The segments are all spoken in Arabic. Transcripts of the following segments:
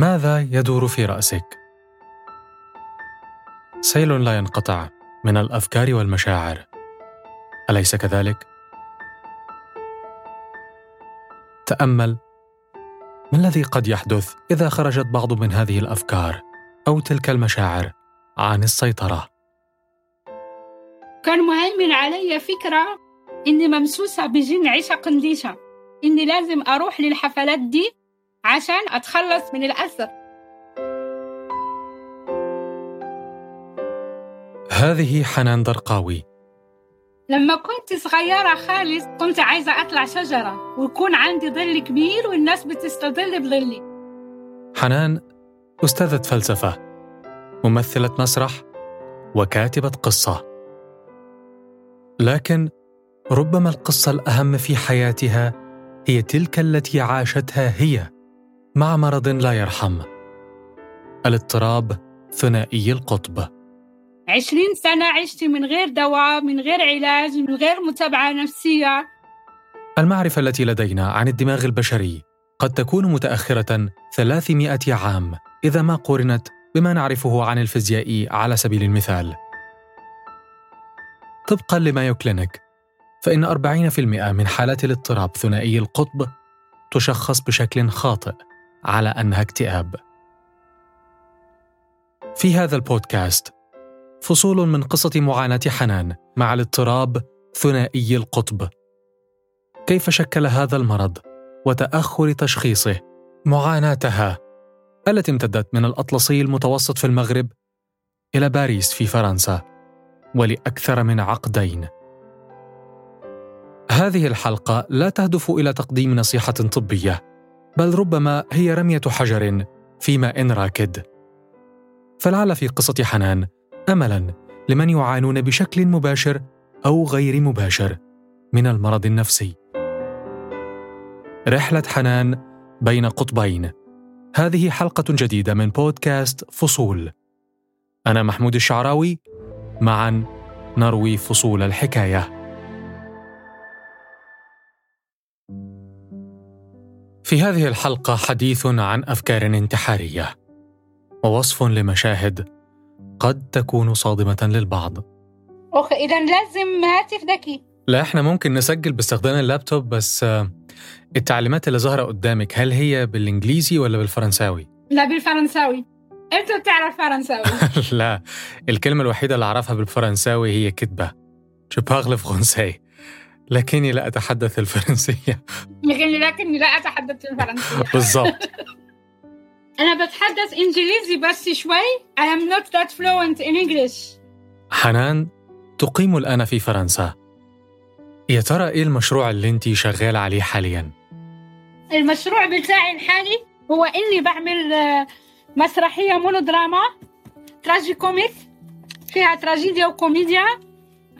ماذا يدور في رأسك؟ سيل لا ينقطع من الأفكار والمشاعر. أليس كذلك؟ تأمل. ما الذي قد يحدث إذا خرجت بعض من هذه الأفكار أو تلك المشاعر عن السيطرة؟ كان مهيمن علي فكرة إني ممسوسة بجن عيشه قنديشه إني لازم أروح للحفلات دي عشان أتخلص من الاثر هذه حنان درقاوي. لما كنت صغيرة خالص كنت عايزة أطلع شجرة ويكون عندي ظل كبير والناس بتستظل بظلي. حنان أستاذة فلسفة ممثلة مسرح وكاتبة قصة. لكن ربما القصة الأهم في حياتها هي تلك التي عاشتها هي. مع مرض لا يرحم. الاضطراب ثنائي القطب. عشرين سنة عشت من غير دواء من غير علاج من غير متابعة نفسية. المعرفة التي لدينا عن الدماغ البشري قد تكون متأخرة 300 عام إذا ما قورنت بما نعرفه عن الفيزياء على سبيل المثال. طبقا لمايو كلينيك فإن 40% من حالات الاضطراب ثنائي القطب تشخص بشكل خاطئ. على أنها اكتئاب. في هذا البودكاست فصول من قصة معاناة حنان مع الاضطراب ثنائي القطب. كيف شكل هذا المرض وتأخر تشخيصه معاناتها التي امتدت من الأطلسي المتوسط في المغرب إلى باريس في فرنسا ولأكثر من عقدين. هذه الحلقة لا تهدف إلى تقديم نصيحة طبية، بل ربما هي رمية حجر في ماء راكد. فلعل في قصة حنان املا لمن يعانون بشكل مباشر أو غير مباشر من المرض النفسي. رحلة حنان بين قطبين. هذه حلقة جديدة من بودكاست فصول. أنا محمود الشعراوي معا نروي فصول الحكاية. في هذه الحلقة حديث عن أفكار انتحارية ووصف لمشاهد قد تكون صادمة للبعض. أخ إذا لازم هاتف ذكي. لا إحنا ممكن نسجل باستخدام اللابتوب بس آه، التعليمات اللي ظاهرة قدامك هل هي بالإنجليزي ولا بالفرنساوي؟ لا بالفرنساوي. أنت بتعرف فرنساوي. لا الكلمة الوحيدة اللي أعرفها بالفرنساوي هي كذبة Je parle français. لكني لا أتحدث الفرنسية. لكني لكني لا أتحدث الفرنسية. بالضبط. أنا بتحدث إنجليزي بس شوي. I am not that fluent in English. حنان تقيم الآن في فرنسا. يا ترى إيه المشروع اللي أنت شغال عليه حالياً؟ المشروع بتاعي الحالي هو إني بعمل آه، مسرحية مونودراما تراجي كوميك فيها تراجيديا وكوميديا.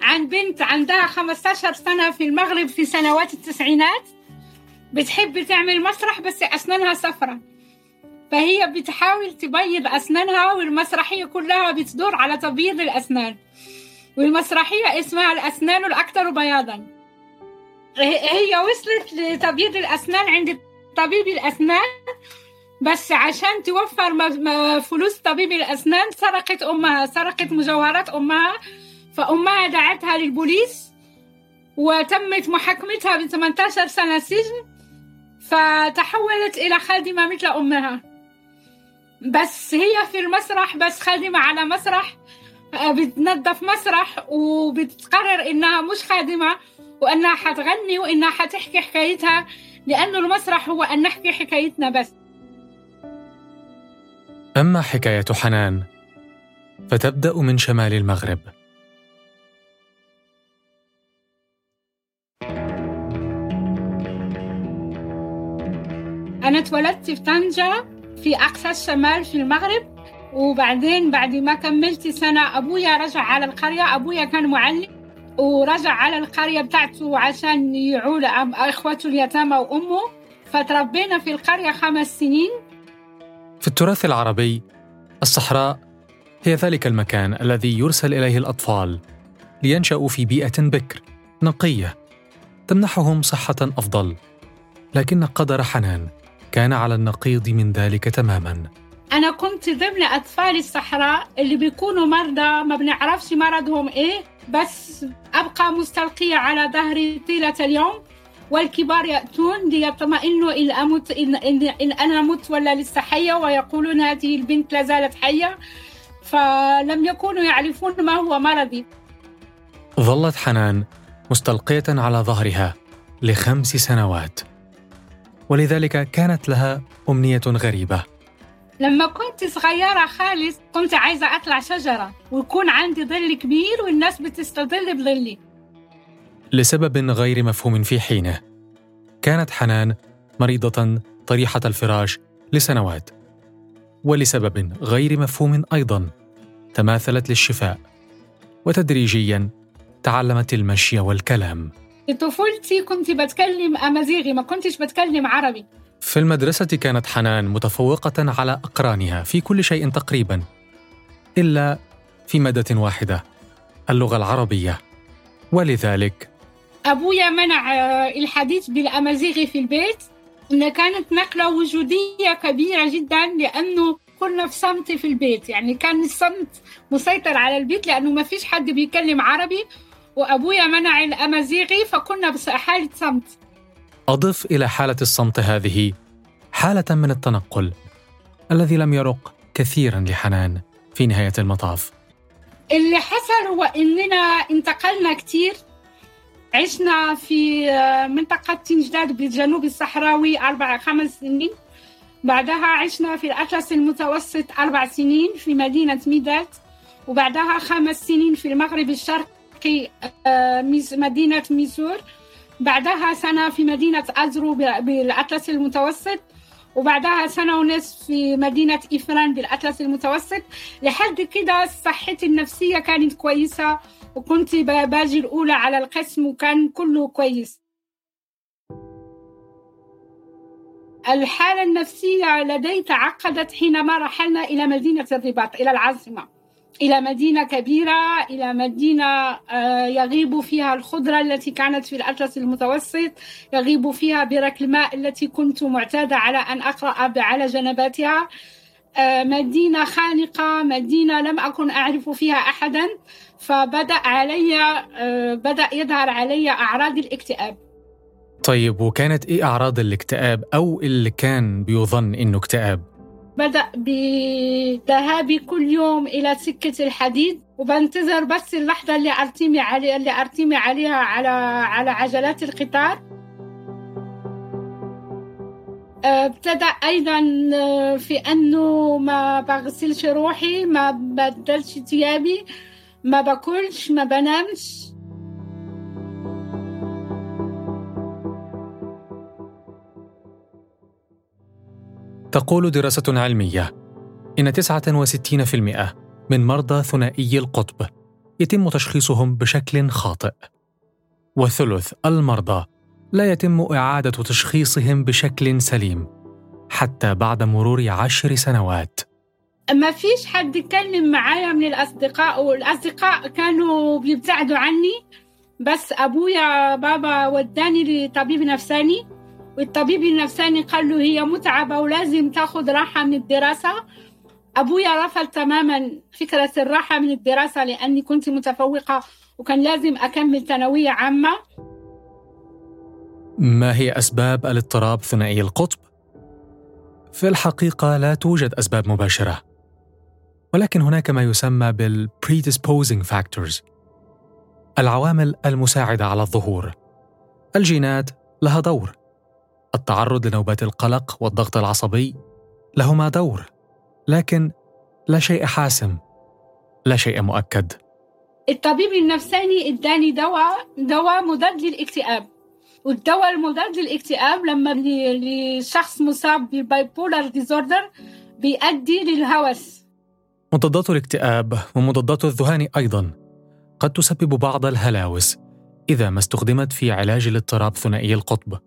عن بنت عندها 15 سنة في المغرب في سنوات التسعينات. بتحب تعمل مسرح بس أسنانها صفرة. فهي بتحاول تبيض أسنانها والمسرحية كلها بتدور على تبييض الأسنان. والمسرحية اسمها الأسنان الأكثر بياضا. هي وصلت لتبييض الأسنان عند طبيب الأسنان. بس عشان توفر فلوس طبيب الأسنان سرقت أمها سرقت مجوهرات أمها. فأمها دعتها للبوليس وتمت محاكمتها ب 18 سنة سجن فتحولت إلى خادمة مثل أمها. بس هي في المسرح بس خادمة على مسرح آه، بتنظف مسرح وبتقرر إنها مش خادمة وإنها حتغني وإنها حتحكي حكايتها لأنه المسرح هو أن نحكي حكايتنا بس. أما حكاية حنان فتبدأ من شمال المغرب. أنا اتولدت في طنجة في أقصى الشمال في المغرب وبعدين بعد ما كملت سنة أبويا رجع على القرية. أبويا كان معلم ورجع على القرية بتاعته عشان يعول إخوته اليتامى وأمه. فتربينا في القرية خمس سنين. في التراث العربي الصحراء هي ذلك المكان الذي يرسل إليه الأطفال لينشأوا في بيئة بكر نقية تمنحهم صحة أفضل لكن قدر حنان. كان على النقيض من ذلك تماما. أنا كنت ضمن أطفال الصحراء اللي بيكونوا مرضى ما بنعرفش مرضهم إيه بس أبقى مستلقية على ظهري طيلة اليوم والكبار يأتون ليطمئنوا إن أمت إن, إن, إن أنا مت ولا لسه حية ويقولون هذه البنت لا زالت حية فلم يكونوا يعرفون ما هو مرضي. ظلت حنان مستلقية على ظهرها لخمس سنوات. ولذلك كانت لها أمنية غريبة. لما كنت صغيرة خالص كنت عايزة أطلع شجرة ويكون عندي ظل كبير والناس بتستظل بظلي. لسبب غير مفهوم في حينه كانت حنان مريضة طريحة الفراش لسنوات. ولسبب غير مفهوم أيضا تماثلت للشفاء وتدريجيا تعلمت المشي والكلام. في طفولتي كنت بتكلم أمازيغي ما كنتش بتكلم عربي. في المدرسة كانت حنان متفوقة على أقرانها في كل شيء تقريبا إلا في مادة واحدة اللغة العربية. ولذلك أبويا منع الحديث بالأمازيغي في البيت. إن كانت نقلة وجودية كبيرة جدا لأنه كنا في صمت في البيت. يعني كان الصمت مسيطر على البيت لأنه ما فيش حد بيتكلم عربي. وأبويا منع الأمازيغي فكنا بحالة صمت. أضف إلى حالة الصمت هذه حالة من التنقل الذي لم يرق كثيرا لحنان في نهاية المطاف. اللي حصل هو إننا انتقلنا كثير عشنا في منطقة تنجداد بالجنوب الصحراوي أربع خمس سنين. بعدها عشنا في الأطلس المتوسط أربع سنين في مدينة ميدات وبعدها خمس سنين في المغرب الشرقي مدينة ميسور بعدها سنة في مدينة أزرو بالأطلس المتوسط وبعدها سنة ونصف في مدينة إفران بالأطلس المتوسط. لحد كده صحتي النفسية كانت كويسة وكنت باجي الأولى على القسم وكان كله كويس. الحالة النفسية لدي تعقدت حينما رحلنا إلى مدينة الرباط إلى العاصمة. إلى مدينة كبيرة إلى مدينة يغيب فيها الخضرة التي كانت في الأطلس المتوسط يغيب فيها برك الماء التي كنت معتادة على أن أقرأ على جنباتها مدينة خانقة مدينة لم أكن أعرف فيها أحدا فبدأ علي بدأ يظهر علي أعراض الاكتئاب طيب وكانت إيه أعراض الاكتئاب أو اللي كان بيظن إنه اكتئاب؟ بدأ بذهابي كل يوم إلى سكة الحديد وبنتظر بس اللحظة اللي أرتمي عليها اللي أرتمي عليها على على عجلات القطار. ابتدأ أيضا في أنه ما بغسلش روحي ما بدلش ثيابي ما باكلش ما بنامش. تقول دراسة علمية إن 69% من مرضى ثنائي القطب يتم تشخيصهم بشكل خاطئ. وثلث المرضى لا يتم إعادة تشخيصهم بشكل سليم حتى بعد مرور عشر سنوات. ما فيش حد يتكلم معايا من الأصدقاء والأصدقاء كانوا بيبتعدوا عني بس أبويا بابا وداني لطبيب نفساني. والطبيب النفساني قال له هي متعبة ولازم تاخذ راحة من الدراسة. أبويا رفض تماما فكرة الراحة من الدراسة لأني كنت متفوقة وكان لازم أكمل ثانوية عامة. ما هي أسباب الاضطراب ثنائي القطب؟ في الحقيقة لا توجد أسباب مباشرة ولكن هناك ما يسمى بال predisposing factors العوامل المساعدة على الظهور. الجينات لها دور. التعرض لنوبات القلق والضغط العصبي لهما دور لكن لا شيء حاسم لا شيء مؤكد. الطبيب النفساني إداني دواء دواء مضاد للاكتئاب. والدواء المضاد للاكتئاب لما لشخص مصاب بال bipolar disorder بيؤدي للهوس. مضادات الاكتئاب ومضادات الذهان أيضا قد تسبب بعض الهلاوس إذا ما استخدمت في علاج الاضطراب ثنائي القطب.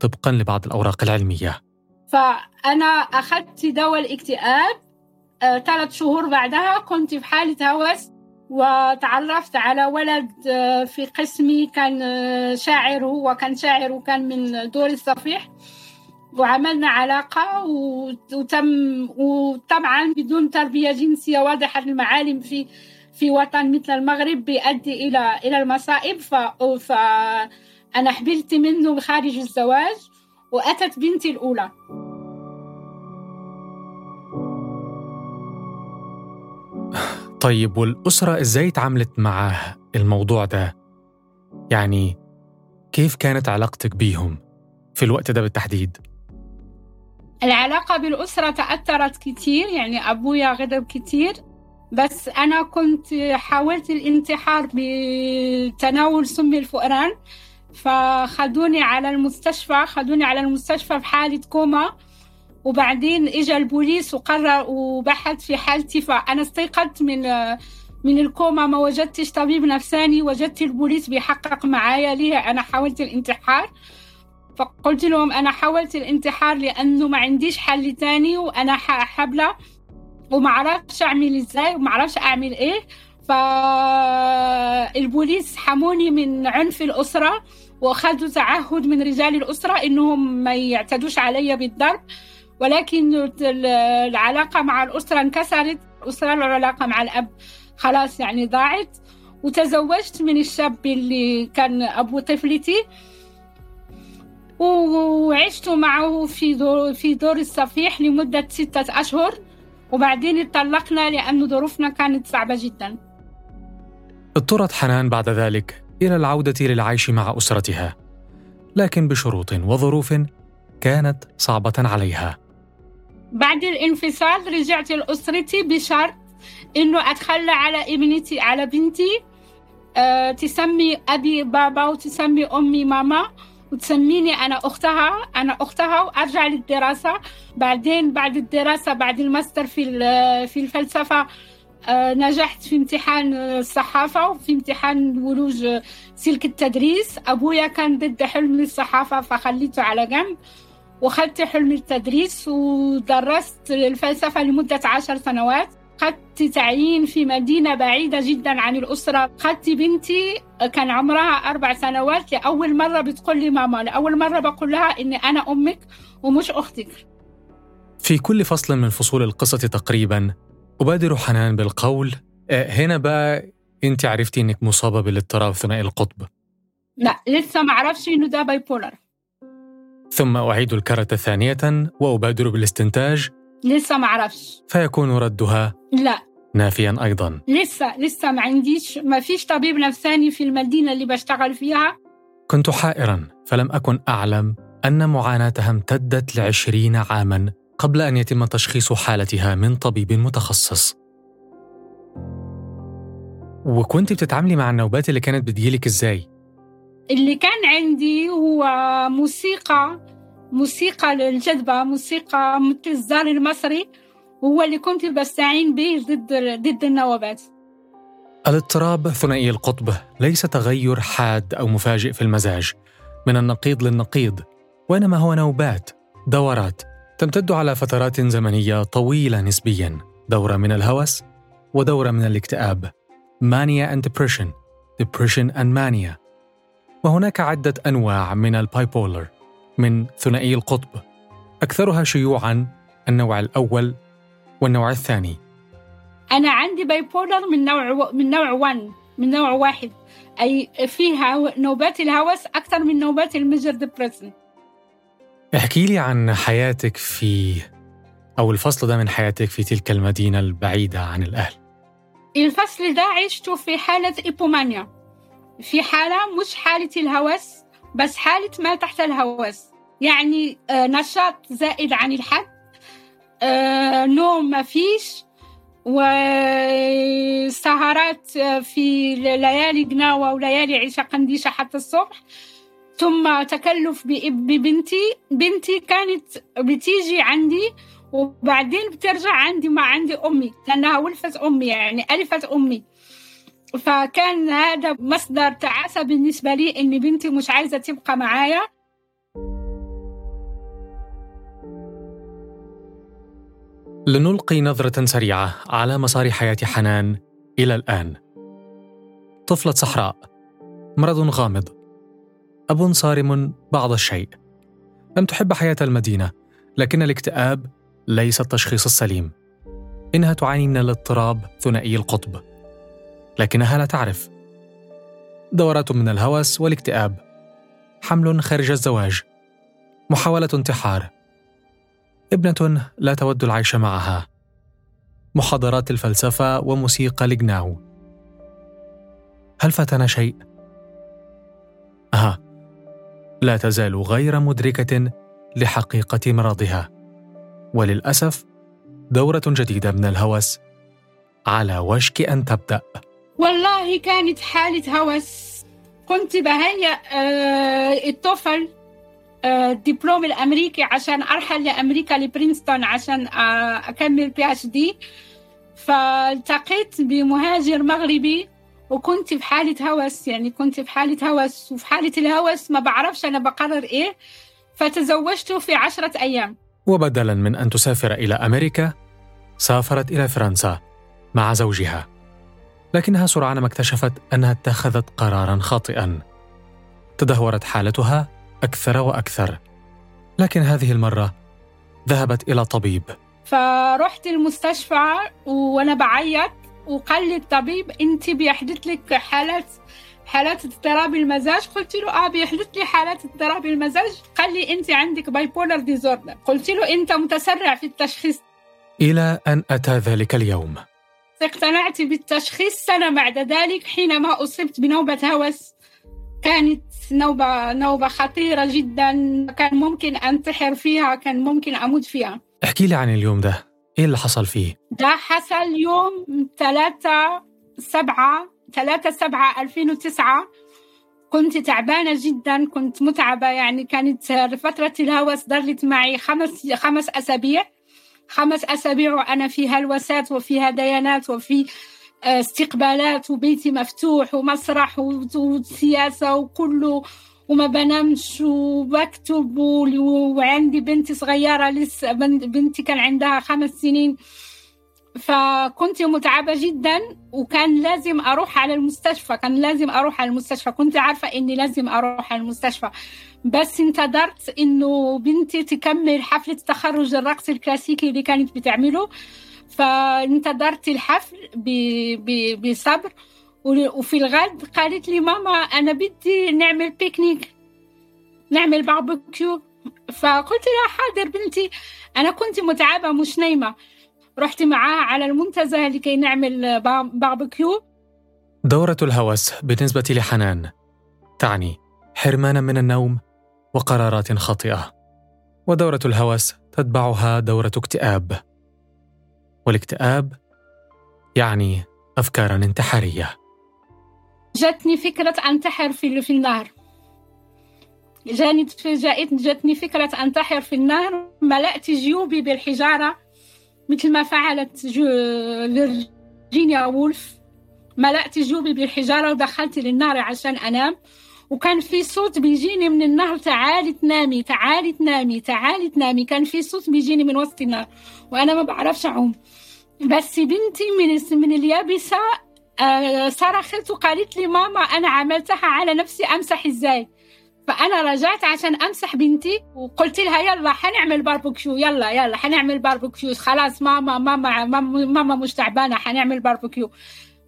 طبقا لبعض الأوراق العلمية. فأنا أخذت دواء الاكتئاب آه، ثلاث شهور بعدها كنت في حالة هوس وتعرفت على ولد آه، في قسمي كان آه، شاعر هو كان شاعر وكان من دور الصفيح. وعملنا علاقة وتم وطبعا بدون تربية جنسية واضحة المعالم في في وطن مثل المغرب بيؤدي إلى إلى المصائب. ف... فأنا حبلت منه خارج الزواج وأتت بنتي الأولى طيب والأسرة إزاي تعاملت مع الموضوع ده؟ يعني كيف كانت علاقتك بيهم في الوقت ده بالتحديد؟ العلاقة بالأسرة تأثرت كتير يعني أبويا غضب كتير بس أنا كنت حاولت الانتحار بتناول سم الفئران فخدوني على المستشفى خدوني على المستشفى في حالة كوما. وبعدين اجى البوليس وقرر وبحث في حالتي فأنا استيقظت من من الكوما ما وجدتش طبيب نفساني وجدت البوليس بيحقق معايا ليه أنا حاولت الانتحار. فقلت لهم أنا حاولت الانتحار لأنه ما عنديش حل تاني وأنا حبلة. وما أعرفش أعمل إزاي وما أعرفش أعمل إيه. فالبوليس حموني من عنف الأسرة. وأخذوا تعهد من رجال الأسرة إنهم ما يعتدوش علي بالضرب ولكن العلاقة مع الأسرة انكسرت الأسرة العلاقة مع الأب خلاص يعني ضاعت. وتزوجت من الشاب اللي كان أبو طفلتي وعشت معه في دور في دور الصفيح لمدة ستة أشهر وبعدين اتطلقنا لأن ظروفنا كانت صعبة جدا. اضطرت حنان بعد ذلك إلى العودة للعيش مع أسرتها لكن بشروط وظروف كانت صعبة عليها. بعد الانفصال رجعت لأسرتي بشرط إنه أتخلى على ابنتي على بنتي أه تسمي أبي بابا وتسمي أمي ماما وتسميني أنا أختها أنا أختها وأرجع للدراسة. بعدين بعد الدراسة بعد الماستر في في الفلسفة أه نجحت في امتحان الصحافة وفي امتحان ولوج سلك التدريس. أبويا كان ضد حلم الصحافة فخليته على جنب وخدت حلم التدريس ودرست الفلسفة لمدة عشر سنوات. خدت تعيين في مدينة بعيدة جدا عن الأسرة. خدت بنتي كان عمرها أربع سنوات. لأول مرة بتقول لي ماما لأول مرة بقول لها إني أنا أمك ومش أختك. في كل فصل من فصول القصة تقريبا أبادر حنان بالقول آه، هنا بقى أنت عرفتي إنك مصابة بالاضطراب ثنائي القطب. لا لسه ما أعرفش إنه ده باي بولر ثم أعيد الكرة ثانية وأبادر بالاستنتاج. لسه ما أعرفش. فيكون ردها لا. نافيا أيضا. لسه لسه ما عنديش ما فيش طبيب نفساني في المدينة اللي بشتغل فيها. كنت حائرا فلم أكن أعلم أن معاناتها امتدت لعشرين عاما. قبل أن يتم تشخيص حالتها من طبيب متخصص. وكنت بتتعاملي مع النوبات اللي كانت بتجيلك إزاي؟ اللي كان عندي هو موسيقى موسيقى للجذبة موسيقى مثل الزار المصري هو اللي كنت بستعين به ضد ضد النوبات. الاضطراب ثنائي القطب ليس تغير حاد أو مفاجئ في المزاج. من النقيض للنقيض وإنما هو نوبات دورات. تمتد على فترات زمنية طويلة نسبيا. دورة من الهوس ودورة من الاكتئاب. Mania and depression. Depression and mania. وهناك عدة أنواع من ال bipolar من ثنائي القطب. أكثرها شيوعاً النوع الأول والنوع الثاني. أنا عندي bipolar من نوع من نوع 1 من نوع واحد. أي فيها نوبات الهوس أكثر من نوبات ال major depression احكي لي عن حياتك في أو الفصل ده من حياتك في تلك المدينة البعيدة عن الأهل. الفصل ده عشته في حالة إيبومانيا. في حالة مش حالة الهوس بس حالة ما تحت الهوس. يعني آه، نشاط زائد عن الحد. آه، نوم ما فيش وسهرات آه، في ليالي قناوة وليالي عيشة قنديشة حتى الصبح. ثم تكلف ببنتي. بنتي كانت بتيجي عندي وبعدين بترجع عندي مع عندي أمي لأنها ولفت أمي يعني ألفت أمي. فكان هذا مصدر تعاسة بالنسبة لي إن بنتي مش عايزة تبقى معايا. لنلقي نظرة سريعة على مسار حياة حنان إلى الآن. طفلة صحراء، مرض غامض، أب صارم بعض الشيء، لم تحب حياة المدينة لكن الاكتئاب ليس التشخيص السليم. إنها تعاني من الاضطراب ثنائي القطب. لكنها لا تعرف. دورات من الهوس والاكتئاب. حمل خارج الزواج. محاولة انتحار. ابنة لا تود العيش معها. محاضرات الفلسفة وموسيقى الجناوة هل فاتنا شيء؟ ها لا تزال غير مدركة لحقيقة مرضها. وللأسف دورة جديدة من الهوس على وشك أن تبدأ. والله كانت حالة هوس. كنت بهيأ آه، ال TOEFL آه، الدبلوم الأمريكي عشان أرحل لأمريكا لبرينستون عشان آه، أكمل PhD فالتقيت بمهاجر مغربي. وكنت في حالة هوس يعني كنت في حالة هوس وفي حالة الهوس ما بعرفش أنا بقرر إيه. فتزوجته في عشرة أيام. وبدلا من أن تسافر إلى أمريكا سافرت إلى فرنسا مع زوجها. لكنها سرعان ما اكتشفت أنها اتخذت قرارا خاطئا. تدهورت حالتها أكثر وأكثر. لكن هذه المرة ذهبت إلى طبيب. فرحت المستشفى وأنا بعيط. وقال لي الطبيب أنت بيحدث لك حالات حالات اضطراب المزاج؟ قلت له آه بيحدث لي حالات اضطراب المزاج. قال لي انت عندك bipolar disorder قلت له انت متسرع في التشخيص. إلى أن أتى ذلك اليوم. اقتنعت بالتشخيص سنة بعد ذلك حينما أصبت بنوبة هوس. كانت نوبة نوبة خطيرة جدا كان ممكن أنتحر فيها كان ممكن أموت فيها. احكي لي عن اليوم ده. إيه اللي حصل فيه؟ ده حصل يوم 3 7 3 7 2009 كنت تعبانة جدا كنت متعبة يعني كانت فترة الهوس ضلت معي خمس خمس أسابيع. خمس أسابيع وأنا في هلوسات وفي هديانات وفي استقبالات وبيتي مفتوح ومسرح وسياسة وكله. وما بنامش وبكتب وعندي بنتي صغيرة لسه بنتي كان عندها خمس سنين. فكنت متعبة جدا وكان لازم أروح على المستشفى كان لازم أروح على المستشفى. كنت عارفة إني لازم أروح على المستشفى. بس انتظرت إنه بنتي تكمل حفلة تخرج الرقص الكلاسيكي اللي كانت بتعمله. فانتظرت الحفل بصبر. وفي الغد قالت لي ماما أنا بدي نعمل بيكنيك نعمل باربيكيو فقلت لها حاضر بنتي أنا كنت متعبة مش نايمة. رحت معاها على المنتزه لكي نعمل باربيكيو دورة الهوس بالنسبة لحنان. تعني حرمانا من النوم وقرارات خاطئة. ودورة الهوس تتبعها دورة اكتئاب. والاكتئاب يعني أفكارا انتحارية. جاتني فكرة أنتحر في في النهر. جاني جاتني فكرة أنتحر في النهر ملأت جيوبي بالحجارة مثل ما فعلت فيرجينيا وولف. ملأت جيوبي بالحجارة ودخلت للنهر عشان أنام. وكان في صوت بيجيني من النهر تعالي تنامي تعالي تنامي تعالي تنامي. كان في صوت بيجيني من وسط النهر وأنا ما بعرفش أعوم. بس بنتي من من اليابسة آه، صرخت وقالت لي ماما أنا عملتها على نفسي أمسح إزاي؟ فأنا رجعت عشان أمسح بنتي وقلت لها يلا حنعمل باربيكيو يلا يلا حنعمل باربيكيو خلاص ماما ماما ماما, ماما مش تعبانة حنعمل باربيكيو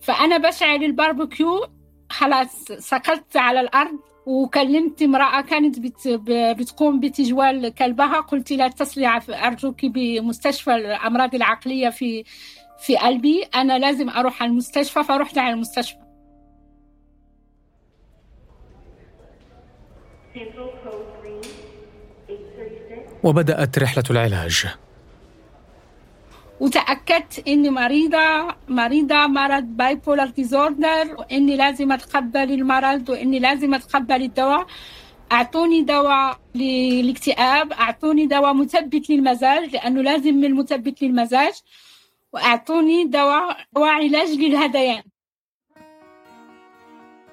فأنا بشعل الباربيكيو خلاص سقطت على الأرض وكلمت امرأة كانت بت بتقوم بتجوال كلبها قلت لها اتصلي أرجوك بمستشفى الأمراض العقلية في في قلبي أنا لازم أروح على المستشفى فرحت على المستشفى. وبدأت رحلة العلاج. وتأكدت إني مريضة مريضة مرض bipolar disorder وإني لازم أتقبل المرض وإني لازم أتقبل الدواء. أعطوني دواء للاكتئاب أعطوني دواء مثبت للمزاج لأنه لازم من مثبت للمزاج. وأعطوني دواء دواء علاج للهذيان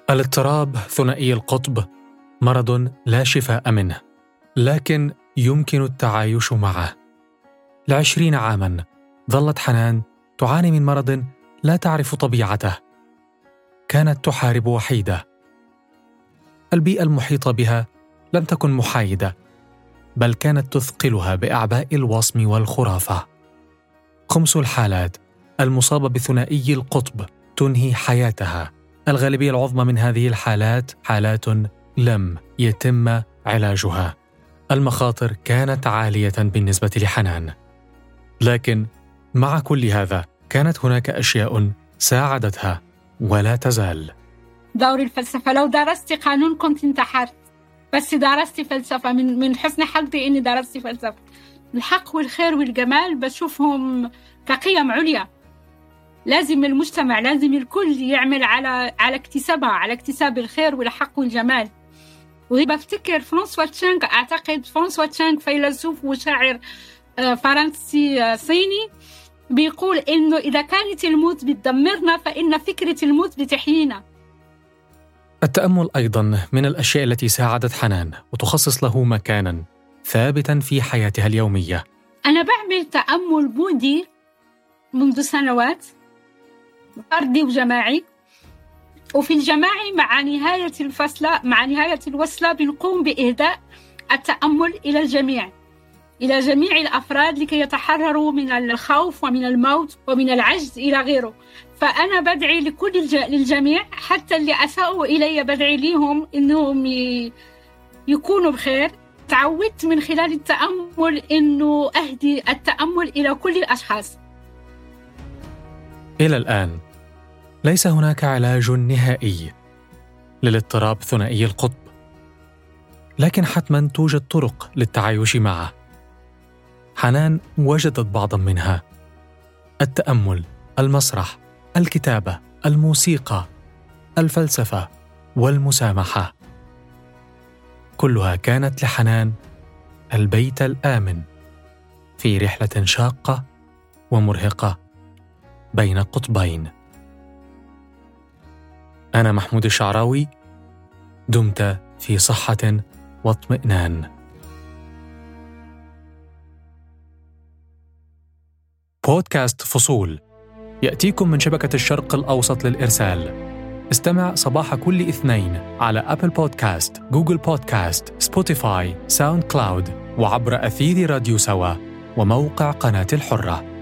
الاضطراب ثنائي القطب مرض لا شفاء منه لكن يمكن التعايش معه. لعشرين عاما ظلت حنان تعاني من مرض لا تعرف طبيعته. كانت تحارب وحيدة. البيئة المحيطة بها لم تكن محايدة بل كانت تثقلها بأعباء الوصم والخرافة. خمس الحالات. المصابة بثنائي القطب تنهي حياتها. الغالبية العظمى من هذه الحالات حالات لم يتم علاجها. المخاطر كانت عالية بالنسبة لحنان. لكن مع كل هذا كانت هناك أشياء ساعدتها ولا تزال. دور الفلسفة. لو درست قانون كنت انتحرت. بس درست فلسفة. من من حسن حظي إني درست فلسفة. الحق والخير والجمال بشوفهم كقيم عليا. لازم المجتمع لازم الكل يعمل على على اكتسابها على اكتساب الخير والحق والجمال. وبفتكر فرانسوا تشانغ أعتقد فرانسوا تشانغ فيلسوف وشاعر آه، فرنسي آه، صيني بيقول إنه إذا كانت الموت بتدمرنا فإن فكرة الموت بتحيينا. التأمل أيضا من الأشياء التي ساعدت حنان وتخصص له مكانا. ثابتا في حياتها اليومية. أنا بعمل تأمل بودي منذ سنوات فردي وجماعي. وفي الجماعي مع نهاية الفصلة مع نهاية الوصلة بنقوم بإهداء التأمل إلى الجميع إلى جميع الأفراد لكي يتحرروا من الخوف ومن الموت ومن العجز إلى غيره. فأنا بدعي لكل الج... للجميع حتى اللي أساءوا إلي بدعي لهم إنهم ي... يكونوا بخير. تعودت من خلال التأمل إنه أهدي التأمل إلى كل الأشخاص. إلى الآن ليس هناك علاج نهائي للاضطراب ثنائي القطب لكن حتما توجد طرق للتعايش معه. حنان وجدت بعضا منها. التأمل المسرح الكتابة الموسيقى الفلسفة والمسامحة. كلها كانت لحنان البيت الآمن في رحلة شاقة ومرهقة بين قطبين. أنا محمود الشعراوي دمت في صحة واطمئنان. بودكاست فصول. يأتيكم من شبكة الشرق الأوسط للإرسال. استمع صباح كل اثنين على Apple Podcast Google Podcast Spotify SoundCloud وعبر اثير راديو سوا وموقع قناة الحرة.